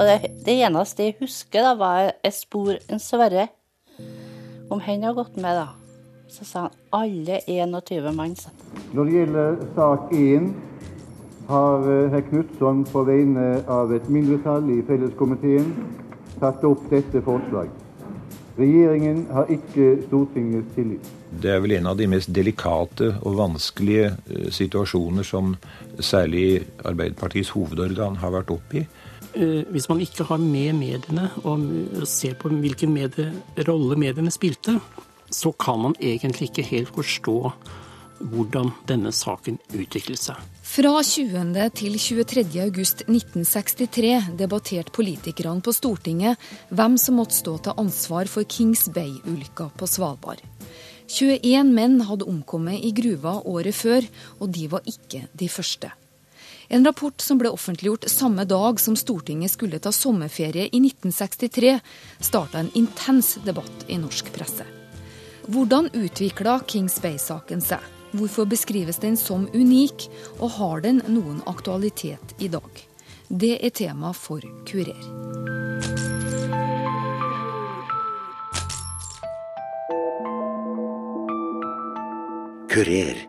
Og det, det eneste jeg husker, da, var jeg spor en Sverre. Om han har gått med, da. Så sa han alle 21 mann. Når det gjelder sak 1, har eh, herr Knutson på vegne av et mindretall i felleskomiteen tatt opp dette forslag. Regjeringen har ikke Stortingets tillit. Det er vel en av de mest delikate og vanskelige eh, situasjoner som særlig Arbeiderpartiets hovedorgan har vært oppe i. Eh, hvis man ikke har med mediene og ser på hvilken medie, rolle mediene spilte, så kan man egentlig ikke helt forstå hvordan denne saken utviklet seg. Fra 20. til 23. august 1963 debatterte politikerne på Stortinget hvem som måtte stå til ansvar for Kings Bay-ulykka på Svalbard. 21 menn hadde omkommet i gruva året før, og de var ikke de første. En rapport som ble offentliggjort samme dag som Stortinget skulle ta sommerferie i 1963, starta en intens debatt i norsk presse. Hvordan utvikla Kings Bay-saken seg? Hvorfor beskrives den som unik, og har den noen aktualitet i dag? Det er tema for Kurer. Kurer.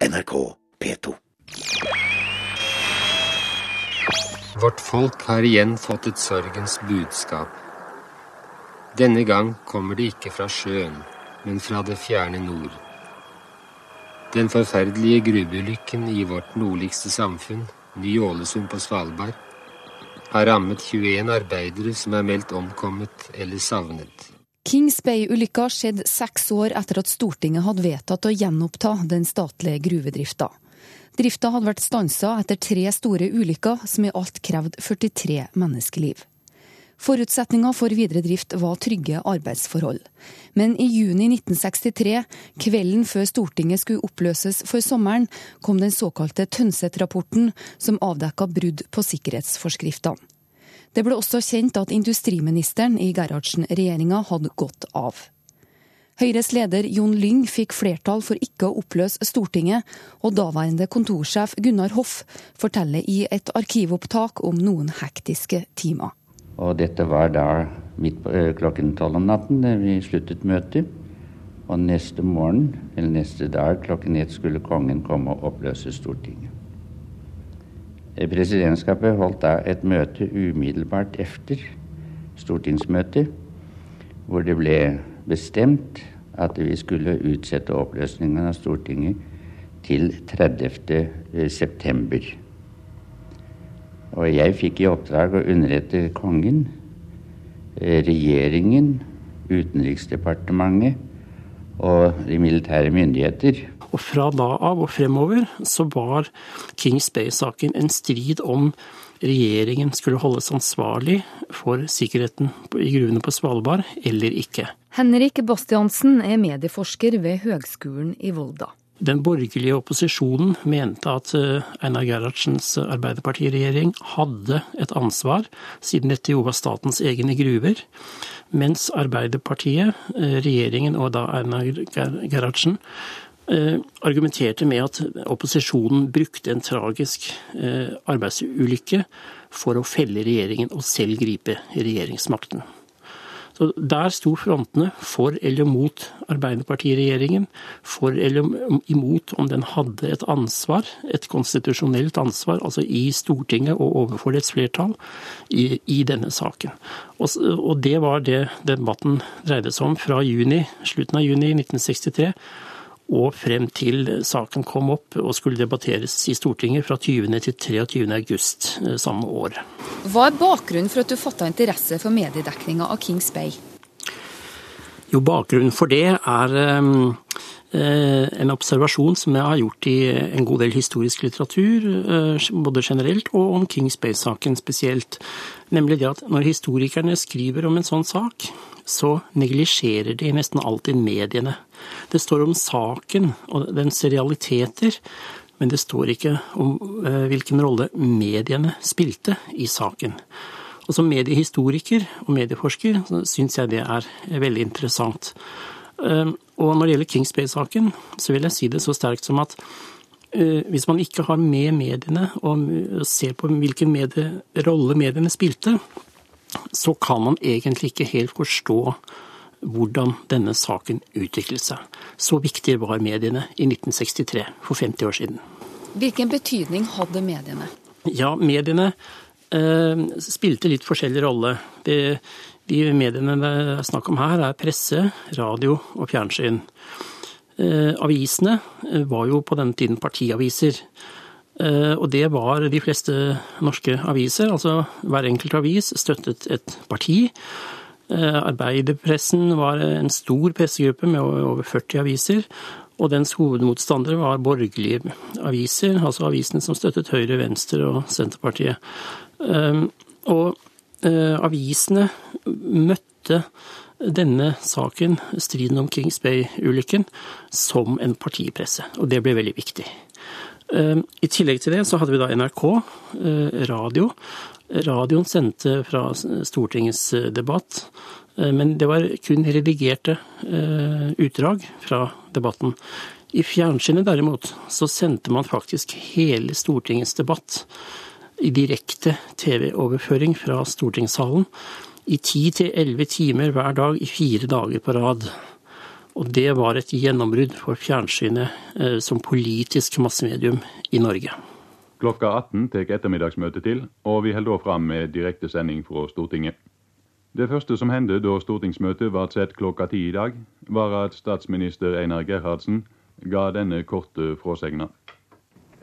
NRK P2. Vårt folk har igjen fått et sorgens budskap. Denne gang kommer det ikke fra sjøen, men fra det fjerne nord. Den forferdelige gruveulykken i vårt nordligste samfunn, Ny-Ålesund på Svalbard, har rammet 21 arbeidere som er meldt omkommet eller savnet. Kings Bay-ulykka skjedde seks år etter at Stortinget hadde vedtatt å gjenoppta den statlige gruvedrifta. Drifta hadde vært stansa etter tre store ulykker som i alt krevde 43 menneskeliv. Forutsetninga for videre drift var trygge arbeidsforhold. Men i juni 1963, kvelden før Stortinget skulle oppløses for sommeren, kom den såkalte Tønseth-rapporten, som avdekka brudd på sikkerhetsforskriftene. Det ble også kjent at industriministeren i Gerhardsen-regjeringa hadde gått av. Høyres leder Jon Lyng fikk flertall for ikke å oppløse Stortinget, og daværende kontorsjef Gunnar Hoff forteller i et arkivopptak om noen hektiske timer. Og dette var da midt på klokken tolv om natten da vi sluttet møtet. Og neste morgen, eller neste dag klokken ett, skulle kongen komme og oppløse Stortinget. Presidentskapet holdt da et møte umiddelbart efter stortingsmøtet, hvor det ble bestemt at vi skulle utsette oppløsningen av Stortinget til 30. september. Og jeg fikk i oppdrag å underrette kongen, regjeringen, Utenriksdepartementet og de militære myndigheter. Og fra da av og fremover så var Kings Bay-saken en strid om regjeringen skulle holdes ansvarlig for sikkerheten i gruvene på Svalbard eller ikke. Henrik Bastiansen er medieforsker ved Høgskolen i Volda. Den borgerlige opposisjonen mente at Einar Gerhardsens arbeiderpartiregjering hadde et ansvar, siden dette jo var statens egne gruver. Mens Arbeiderpartiet, regjeringen og da Einar Gerhardsen, argumenterte med at opposisjonen brukte en tragisk arbeidsulykke for å felle regjeringen og selv gripe regjeringsmakten. Så Der sto frontene for eller mot Arbeiderpartiregjeringen, for eller imot om den hadde et ansvar, et konstitusjonelt ansvar, altså i Stortinget og overfor dets flertall, i, i denne saken. Og, og, det var det debatten dreide seg om fra juni, slutten av juni 1963 og frem til saken kom opp og skulle debatteres i Stortinget fra 20. til 23. august samme år. Hva er bakgrunnen for at du fatta interesse for mediedekninga av Kings Bay? Jo, Bakgrunnen for det er en observasjon som jeg har gjort i en god del historisk litteratur, både generelt og om Kings Bay-saken spesielt. Nemlig det at når historikerne skriver om en sånn sak, så neglisjerer de nesten alltid mediene. Det står om saken og dens realiteter, men det står ikke om hvilken rolle mediene spilte i saken. Og Som mediehistoriker og medieforsker syns jeg det er veldig interessant. Og Når det gjelder Kings Bay-saken, så vil jeg si det så sterkt som at eh, hvis man ikke har med mediene og ser på hvilken medie, rolle mediene spilte, så kan man egentlig ikke helt forstå hvordan denne saken utviklet seg. Så viktige var mediene i 1963, for 50 år siden. Hvilken betydning hadde mediene? Ja, mediene eh, spilte litt forskjellig rolle. Det, de mediene det er snakk om her, er presse, radio og fjernsyn. Eh, avisene eh, var jo på denne tiden partiaviser. Eh, og det var de fleste norske aviser. Altså hver enkelt avis støttet et parti. Arbeiderpressen var en stor pressegruppe med over 40 aviser. Og dens hovedmotstandere var borgerlige aviser, altså avisene som støttet Høyre, Venstre og Senterpartiet. Og avisene møtte denne saken, striden om Kings Bay-ulykken, som en partipresse. Og det ble veldig viktig. Ehm, I tillegg til det så hadde vi da NRK, eh, radio. Radioen sendte fra Stortingets eh, debatt, eh, men det var kun redigerte utdrag fra debatten. I fjernsynet derimot så sendte man faktisk hele Stortingets debatt i direkte TV-overføring fra stortingssalen i ti til elleve timer hver dag i fire dager på rad. Og det var et gjennombrudd for fjernsynet eh, som politisk massemedium i Norge. Klokka 18 tar ettermiddagsmøtet til, og vi holder da fram med direktesending fra Stortinget. Det første som hendte da stortingsmøtet ble sett klokka ti i dag, var at statsminister Einar Gerhardsen ga denne korte fråsegna.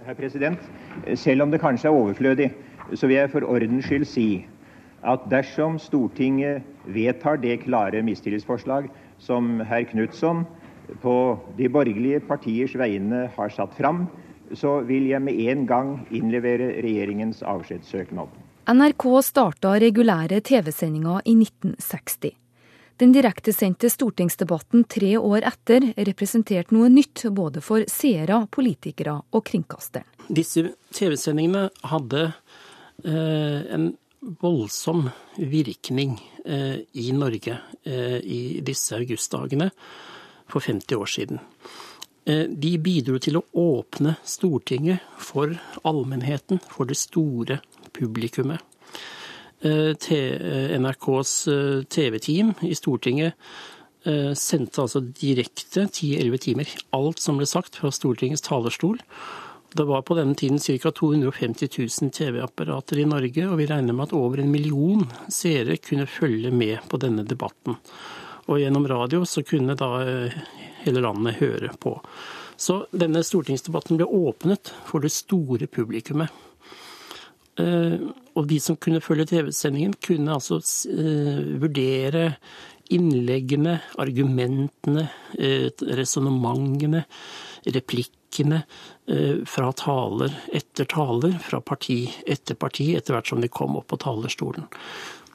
Herr president, selv om det kanskje er overflødig, så vil jeg for ordens skyld si at dersom Stortinget vedtar det klare mistillitsforslag som herr Knutson på de borgerlige partiers vegne har satt fram, så vil jeg med en gang innlevere regjeringens avskjedssøknad. NRK starta regulære TV-sendinger i 1960. Den direktesendte stortingsdebatten tre år etter representerte noe nytt både for seere, politikere og kringkasteren. Disse TV-sendingene hadde eh, en voldsom virkning eh, i Norge eh, i disse augustdagene for 50 år siden. Eh, de bidro til å åpne Stortinget for allmennheten, for det store publikummet. NRKs TV-team i Stortinget sendte altså direkte 10-11 timer alt som ble sagt fra Stortingets talerstol. Det var på denne tiden ca. 250 000 TV-apparater i Norge, og vi regner med at over en million seere kunne følge med på denne debatten. Og gjennom radio så kunne da eh, hele landet høre på. Så denne stortingsdebatten ble åpnet for det store publikummet. Eh, og de som kunne følge TV-sendingen, kunne altså eh, vurdere innleggene, argumentene, resonnementene, replikkene Eh, fra taler etter taler, fra parti etter parti, etter hvert som de kom opp på talerstolen.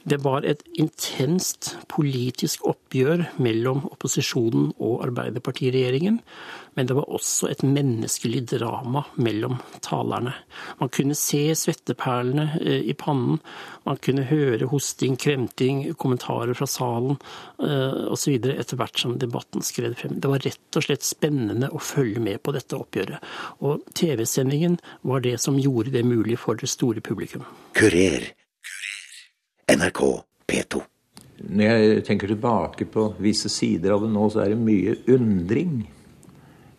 Det var et intenst politisk oppgjør mellom opposisjonen og Arbeiderpartiregjeringen, men det var også et menneskelig drama mellom talerne. Man kunne se svetteperlene eh, i pannen, man kunne høre hosting, kremting, kommentarer fra salen eh, osv. etter hvert som debatten skred frem. Det var rett og slett spennende å følge med på dette oppgjøret. Og TV-sendingen var det som gjorde det mulig for det store publikum. Kurer NRK P2. Når jeg tenker tilbake på visse sider av det nå, så er det mye undring.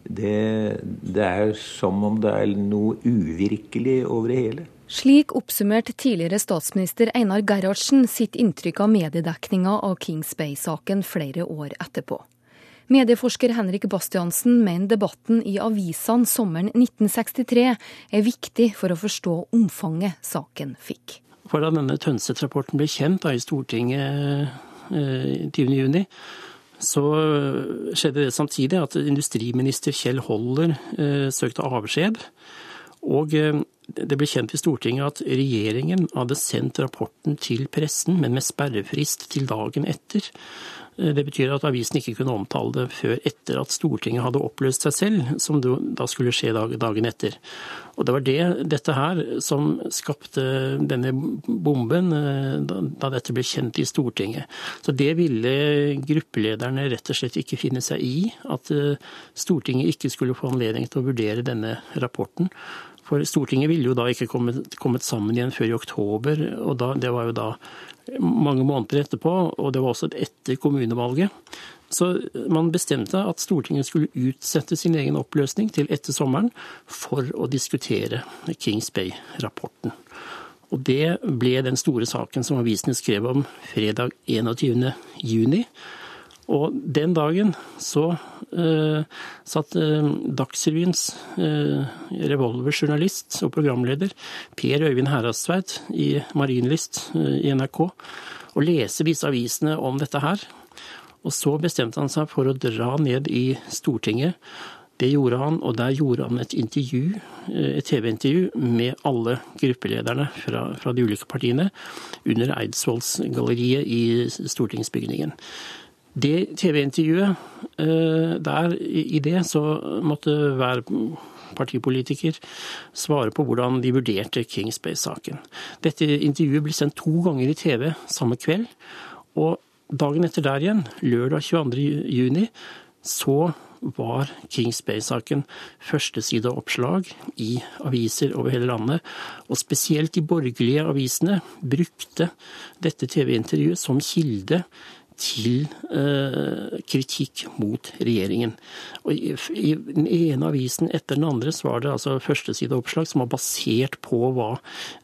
Det, det er som om det er noe uvirkelig over det hele. Slik oppsummerte tidligere statsminister Einar Gerhardsen sitt inntrykk av mediedekninga av Kings Bay-saken flere år etterpå. Medieforsker Henrik Bastiansen mener debatten i avisene sommeren 1963 er viktig for å forstå omfanget saken fikk. For da denne Tønseth-rapporten ble kjent da, i Stortinget eh, 20.6, så skjedde det samtidig at industriminister Kjell Holler eh, søkte avskjed. Og eh, det ble kjent i Stortinget at regjeringen hadde sendt rapporten til pressen, men med sperrefrist til dagen etter. Eh, det betyr at avisen ikke kunne omtale det før etter at Stortinget hadde oppløst seg selv, som da skulle skje dagen etter. Og det var det, dette her som skapte denne bomben eh, da dette ble kjent i Stortinget. Så det ville gruppelederne rett og slett ikke finne seg i, at eh, Stortinget ikke skulle få anledning til å vurdere denne rapporten. For Stortinget ville jo da ikke kommet, kommet sammen igjen før i oktober, og da, det var jo da mange måneder etterpå, og det var også etter kommunevalget. Så man bestemte at Stortinget skulle utsette sin egen oppløsning til etter sommeren for å diskutere Kings Bay-rapporten. Og det ble den store saken som avisene skrev om fredag 21. juni. Og den dagen så eh, satt eh, Dagsrevyens eh, revolverjournalist og programleder Per Øyvind Heradstveit i Marienlyst i NRK og leste disse avisene om dette her. Og så bestemte han seg for å dra ned i Stortinget. Det gjorde han, og der gjorde han et intervju, et TV-intervju med alle gruppelederne fra, fra de ulike partiene under Eidsvollsgalleriet i stortingsbygningen. Det TV-intervjuet, eh, der i det så måtte hver partipolitiker svare på hvordan de vurderte King Space-saken. Dette intervjuet ble sendt to ganger i TV samme kveld. Og dagen etter der igjen, lørdag 22. juni, så var King Space-saken førstesideoppslag i aviser over hele landet. Og spesielt de borgerlige avisene brukte dette TV-intervjuet som kilde til eh, kritikk mot regjeringen. Og i, I den ene avisen etter den andre så var det altså førstesideoppslag som var basert på hva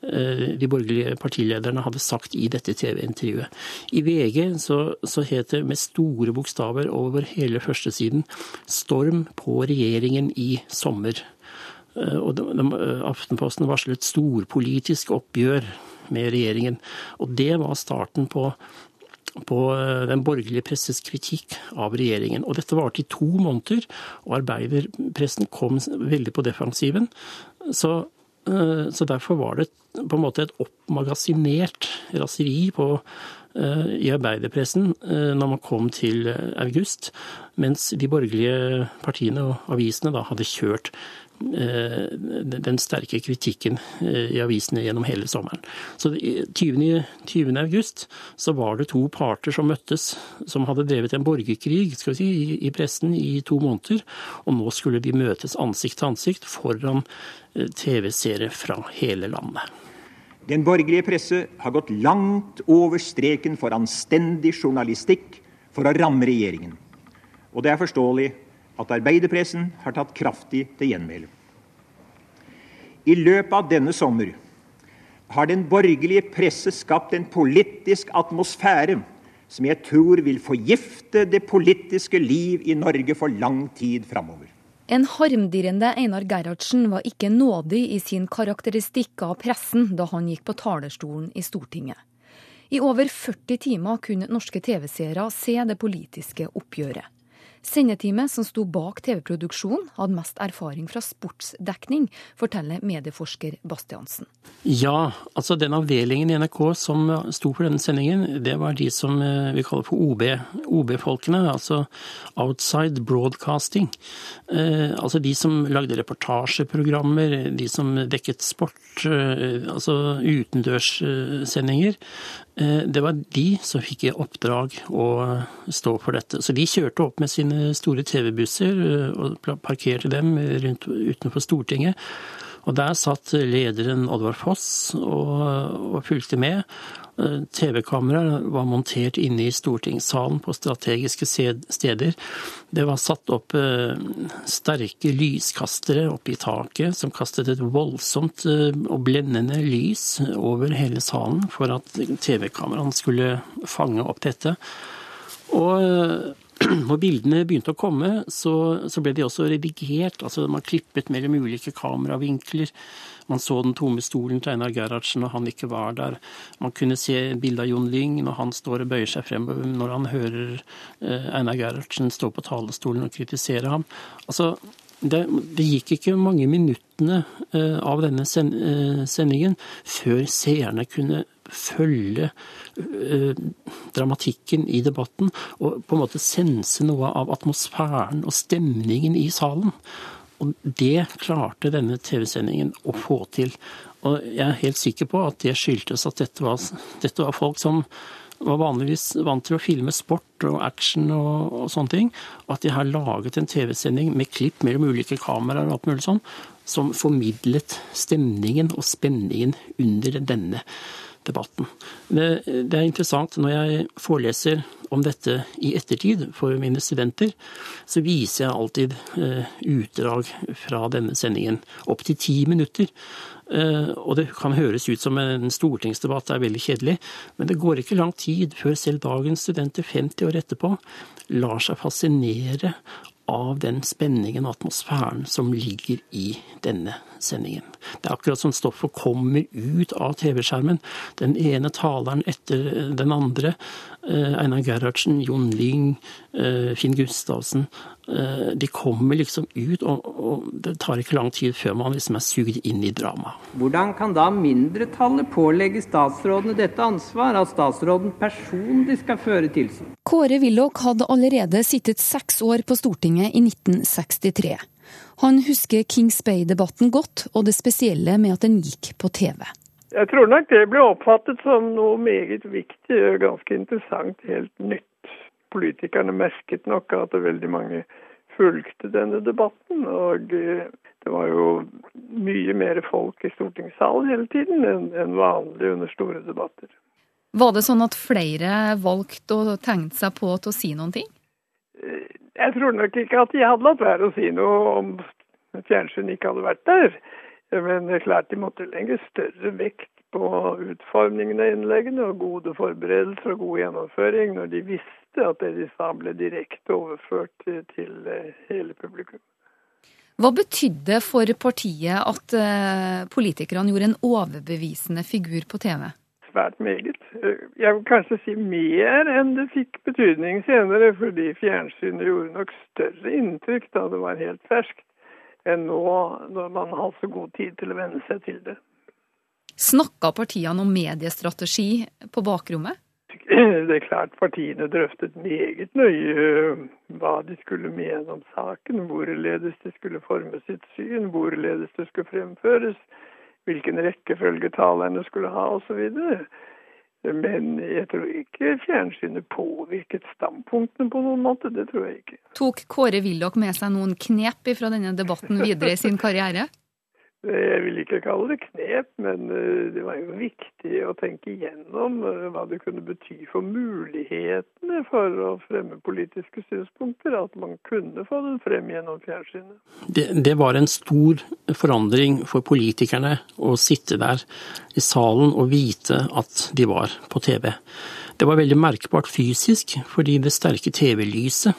eh, de borgerlige partilederne hadde sagt i dette TV-intervjuet. I VG så, så het det med store bokstaver over hele førstesiden 'Storm på regjeringen i sommer'. Eh, og Aftenposten varslet storpolitisk oppgjør med regjeringen. Og det var starten på på eh, den borgerlige presses kritikk av regjeringen. Og dette varte i to måneder, og arbeiderpressen kom veldig på defensiven. Så, eh, så derfor var det på en måte et oppmagasinert raseri på, eh, i arbeiderpressen når man kom til august, mens de borgerlige partiene og avisene da hadde kjørt den sterke kritikken eh, i avisene gjennom hele sommeren. Så 20. 20. august så var det to parter som møttes, som hadde drevet en borgerkrig si, i pressen i to måneder. Og nå skulle de møtes ansikt til ansikt foran eh, TV-seere fra hele landet. Den borgerlige presse har gått langt over streken for anstendig journalistikk for å ramme regjeringen. Og det er forståelig at arbeiderpressen har tatt kraftig til gjenmæle. I løpet av denne sommer har den borgerlige presse skapt en politisk atmosfære som jeg tror vil forgifte det politiske liv i Norge for lang tid framover. En harmdirrende Einar Gerhardsen var ikke nådig i sin karakteristikk av pressen da han gikk på talerstolen i Stortinget. I over 40 timer kunne norske TV-seere se det politiske oppgjøret. Sendeteamet som sto bak TV-produksjonen, hadde mest erfaring fra sportsdekning, forteller medieforsker Bastiansen. Ja, altså den avdelingen i NRK som sto for denne sendingen, det var de som eh, vi kaller for OB, OB-folkene, altså Outside Broadcasting. Eh, altså de som lagde reportasjeprogrammer, de som dekket sport, eh, altså utendørssendinger. Eh, det var de som fikk i oppdrag å stå for dette. Så de kjørte opp med sine store TV-busser eh, og parkerte dem rundt, utenfor Stortinget. Og der satt lederen Oddvar Foss og, og fulgte med. Eh, TV-kameraer var montert inne i stortingssalen på strategiske steder. Det var satt opp eh, sterke lyskastere oppe i taket som kastet et voldsomt eh, og blendende lys over hele salen for at TV-kameraene skulle fange opp dette. Og når bildene begynte å komme, så, så, ble de også redigert. altså Man klippet mellom ulike kameravinkler. Man så den tomme stolen til Einar Gerhardsen når han ikke var der. Man kunne se bilde av Jon Lyng når han står og bøyer seg fremover når han hører eh, Einar Gerhardsen stå på talerstolen og kritisere ham. Altså, det, det, gikk ikke mange minuttene eh, av denne eh, sendingen før seerne kunne følge dramatikken i debatten og på en måte sense noe av atmosfæren og stemningen i salen. Og det klarte denne TV-sendingen å få til. Og jeg er helt sikker på at det skyldtes at dette var, dette var folk som var vanligvis vant til å filme sport og action og, og sånne ting. Og at de har laget en TV-sending med klipp mellom ulike kameraer og alt mulig sånn, som formidlet stemningen og spenningen under denne debatten. Det, det, er interessant når jeg foreleser om dette i ettertid for mine studenter, så viser jeg alltid eh, utdrag fra denne sendingen, opptil ti minutter. Eh, og det kan høres ut som en stortingsdebatt er veldig kjedelig, men det går ikke lang tid før selv dagens studenter 50 år etterpå lar seg fascinere av den spenningen og atmosfæren som ligger i denne sendingen. Det er akkurat som stoffet kommer ut av TV-skjermen. Den ene taleren etter den andre. Eh, Einar Gerhardsen, Jon Lyng, eh, Finn Gustavsen. Eh, de kommer liksom ut, og, det tar ikke lang tid før man liksom er sugd inn i dramaet. Hvordan kan da mindretallet pålegge statsrådene dette ansvar, at statsråden personlig skal føre tilsyn? Kåre Willoch hadde allerede sittet seks år på Stortinget i 1963. Han husker Kings Bay-debatten godt, og det spesielle med at den gikk på TV. Jeg tror nok det ble oppfattet som noe meget viktig og ganske interessant, helt nytt. Politikerne merket nok at veldig mange fulgte denne debatten. Og det var jo mye mer folk i stortingssalen hele tiden enn vanlig under store debatter. Var det sånn at flere valgte og tenkte seg på til å si noen ting? Eh, jeg tror nok ikke at de hadde latt være å si noe om fjernsyn ikke hadde vært der. Men det er klart de måtte legge større vekt på utformingen av innleggene og gode forberedelser og god gjennomføring når de visste at det de sa ble direkte overført til, eh, hele publikum. Hva betydde for partiet at uh, politikerne gjorde en overbevisende figur på TV? Svært meget. Jeg vil kanskje si mer enn det fikk betydning senere, fordi fjernsynet gjorde nok større inntrykk da det var helt ferskt, enn nå når man har så god tid til å venne seg til det. Snakka partiene om mediestrategi på bakrommet? Det er klart partiene drøftet meget nøye hva de skulle mene om saken, hvorledes de skulle forme sitt syn, hvorledes det skulle fremføres hvilken rekkefølge talerne skulle ha osv. Men jeg tror ikke fjernsynet påvirket standpunktene på noen måte. Det tror jeg ikke. Tok Kåre Willoch med seg noen knep fra denne debatten videre i sin karriere? Jeg vil ikke kalle det knep, men eh, det var jo viktig å tenke igjennom eh, hva det kunne bety for mulighetene for å fremme politiske synspunkter. At man kunne få den frem gjennom fjernsynet. Det, det var en stor forandring for politikerne å sitte der i salen og vite at de var på TV. Det var veldig merkbart fysisk, fordi det sterke TV-lyset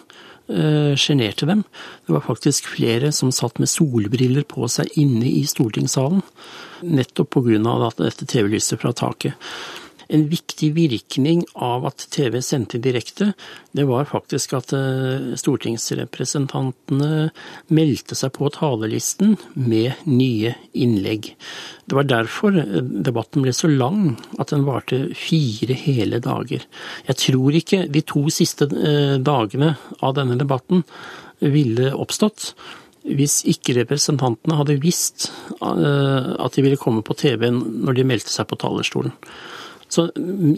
sjenerte dem. Det var faktisk flere som satt med solbriller på seg inne i stortingssalen, nettopp pga. dette TV-lyset fra taket. En viktig virkning av at TV sendte direkte, det var faktisk at eh, stortingsrepresentantene meldte seg på talerlisten med nye innlegg. Det var derfor eh, debatten ble så lang at den varte fire hele dager. Jeg tror ikke de to siste eh, dagene av denne debatten ville oppstått hvis ikke representantene hadde visst at de ville komme på TV når de meldte seg på talerstolen. Så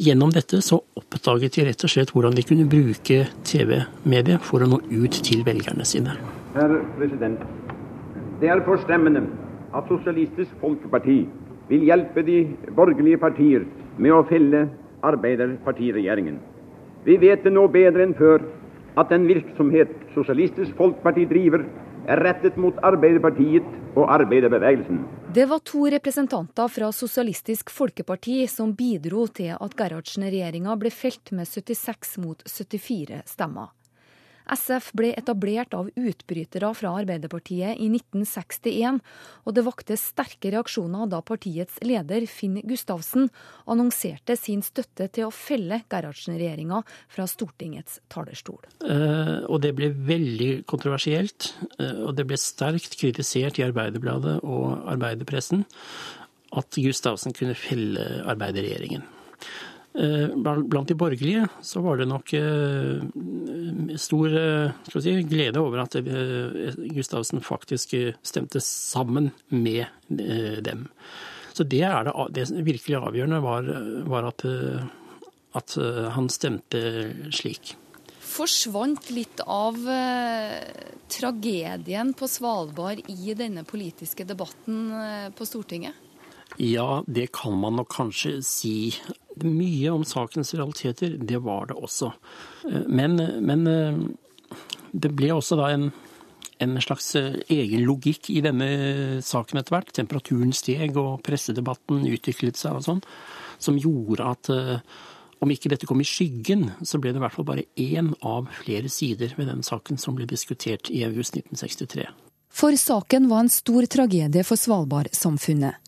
gjennom dette så oppdaget de rett og slett hvordan de kunne bruke TV-mediet for å nå ut til velgerne sine. Herr president, det er forstemmende at Sosialistisk Folkeparti vil hjelpe de borgerlige partier med å felle Arbeiderpartiregjeringen. Vi vet det nå bedre enn før at den virksomhet Sosialistisk Folkeparti driver, er rettet mot Arbeiderpartiet og arbeiderbevegelsen. Det var to representanter fra Sosialistisk Folkeparti som bidro til at Gerhardsen-regjeringa ble felt med 76 mot 74 stemmer. SF ble etablert av utbrytere fra Arbeiderpartiet i 1961, og det vakte sterke reaksjoner da partiets leder Finn Gustavsen annonserte sin støtte til å felle Gerhardsen-regjeringa fra Stortingets talerstol. Eh, og det ble veldig kontroversielt, eh, og det ble sterkt kritisert i Arbeiderbladet og arbeiderpressen at Gustavsen kunne felle arbeiderregjeringen. Eh, blant de borgerlige så var det nok eh, stor eh, si, glede over at Gustavsen faktisk stemte sammen med dem. Så det, det, det virkelig avgjørende var, var at, at, han stemte slik. Forsvant litt av tragedien på Svalbard i denne politiske debatten på Stortinget? Ja, det kan man nok kanskje si mye om sakens realiteter, det var det også. Eh, men, men eh, det ble også da en, en, slags eh, egen logikk i denne saken etter hvert. Temperaturen steg, og pressedebatten utviklet seg og sånn. Som gjorde at om ikke dette kom i skyggen, så ble det i hvert fall bare én av flere sider ved den saken som ble diskutert i august 1963. For saken var en stor tragedie for Svalbard-samfunnet.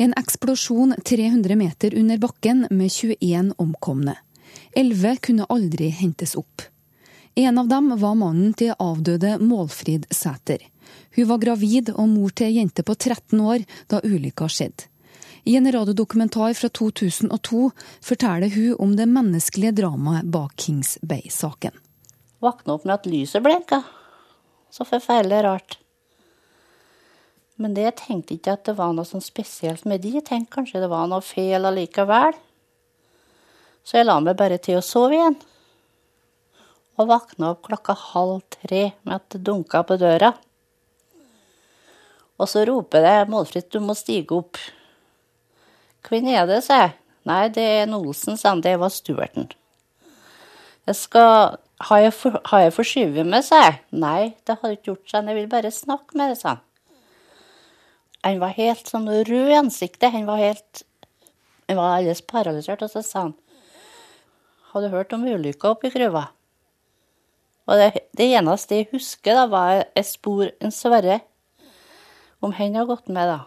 En eksplosjon 300 meter under bakken med 21 omkomne. Elleve kunne aldri hentes opp. En av dem var mannen til avdøde Målfrid Sæter. Hun var gravid og mor til ei jente på 13 år da ulykka skjedde. I en radiodokumentar fra 2002 forteller hun om det menneskelige dramaet bak Kings Bay-saken. Våkna opp med at lyset blinka. Så forferdelig rart. Men det tenkte ikke at det var noe sånn spesielt med de. Jeg tenkte kanskje det var noe feil allikevel. Så jeg la meg bare til å sove igjen. Og våkna opp klokka halv tre med at det dunka på døra. Og så roper det 'Målfrid, du må stige opp'. 'Hvem er det', sa jeg. 'Nei, det er Olsen', sa han. Det var stuerten'. Jeg skal Har jeg, for, har jeg forskyvet meg, sa jeg. Nei, det har ikke gjort, han. Jeg vil bare snakke med deg, sa han. Han var helt sånn rød i ansiktet. Han var helt Han var alles paralysert. Og så sa han Har du hørt om ulykka oppi gruva? Og det, det, eneste jeg husker, da, var et spor en Sverre. Om han har gått med, da.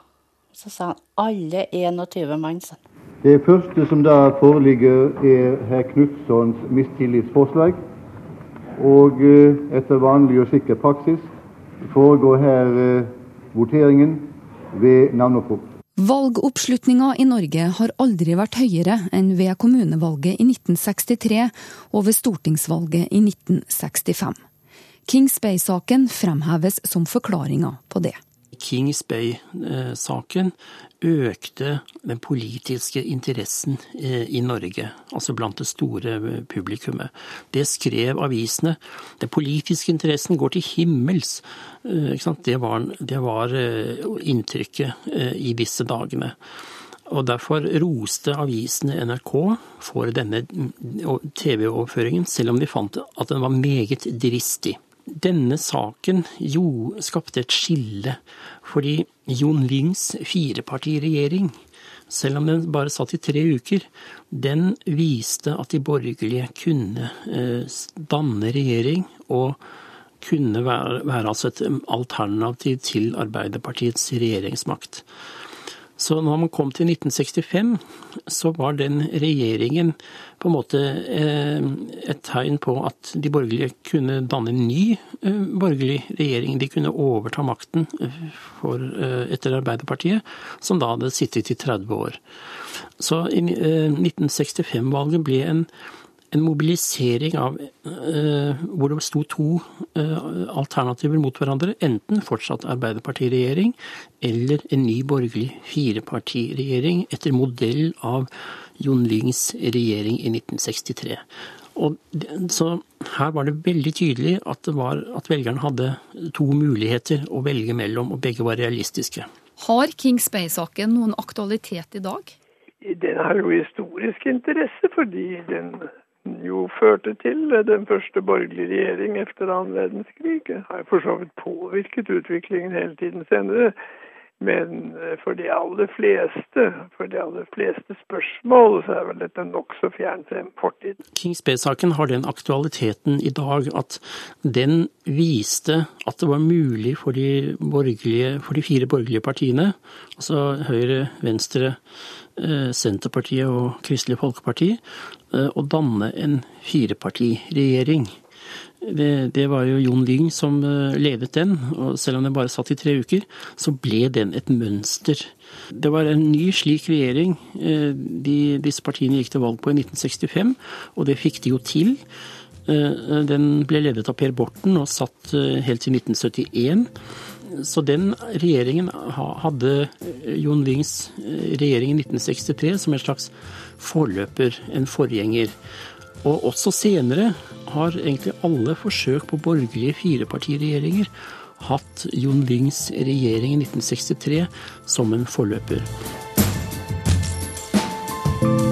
Så sa han alle 21 mann. sa Det første som da foreligger, er herr Knutssons mistillitsforslag. Og eh, etter vanlig og sikker praksis foregår her eh, voteringen ved navneopprop. Valgoppslutninga i Norge har aldri vært høyere enn ved kommunevalget i 1963 og ved stortingsvalget i 1965. Kings Bay-saken fremheves som forklaringa på det. Kings Bay-saken økte den politiske interessen eh, i Norge, altså blant det store eh, publikummet. Det skrev avisene. Den politiske interessen går til himmels. Eh, det var, det var inntrykket i disse dagene. Og Derfor roste avisene NRK for denne mm, TV-overføringen, selv om de fant at den var meget dristig. Denne saken jo skapte et skille, fordi Jon Lyngs firepartiregjering, selv om den bare satt i tre uker, den viste at de borgerlige kunne eh, danne regjering og kunne være, være altså et alternativ til Arbeiderpartiets regjeringsmakt. Så når man kom til 1965, så var den regjeringen på en måte eh, et tegn på at de borgerlige kunne danne en ny eh, borgerlig regjering. De kunne overta makten eh, for, etter Arbeiderpartiet, som da hadde sittet i 30 år. Så 1965-valget ble en en mobilisering av eh, hvor det sto to eh, alternativer mot hverandre. Enten fortsatt Arbeiderpartiregjering eller en ny borgerlig firepartiregjering etter modell av Jon Lyngs regjering i 1963. Og så her var det veldig tydelig at, det var, at velgerne hadde to muligheter å velge mellom, og begge var realistiske. Har Kings Bay-saken noen aktualitet i dag? Den har jo historisk interesse, fordi den jo førte til den første borgerlige regjering etter annen verdenskrig. Har for så vidt påvirket utviklingen hele tiden senere. Men eh, for de aller fleste, for de aller fleste spørsmål, så er vel dette nokså fjern en fortid. Kings Bay-saken har den aktualiteten i dag at den viste at det var mulig for de, for de fire borgerlige partiene, altså Høyre, Venstre, Senterpartiet og Kristelig Folkeparti, eh, å danne en firepartiregjering. Det, det, var jo Jon Lyng som eh, ledet den, og selv om den bare satt i tre uker, så ble den et mønster. Det var en ny slik regjering eh, de, disse partiene gikk til valg på i 1965, og det fikk de jo til. Eh, den ble ledet av Per Borten og satt helt til 1971. Så den regjeringen hadde eh, Jon Lyngs eh, regjering i 1963 som en slags forløper, en forgjenger. Og også senere har egentlig alle forsøk på borgerlige firepartiregjeringer hatt Jon Lyngs regjering i 1963 som en forløper. Musikk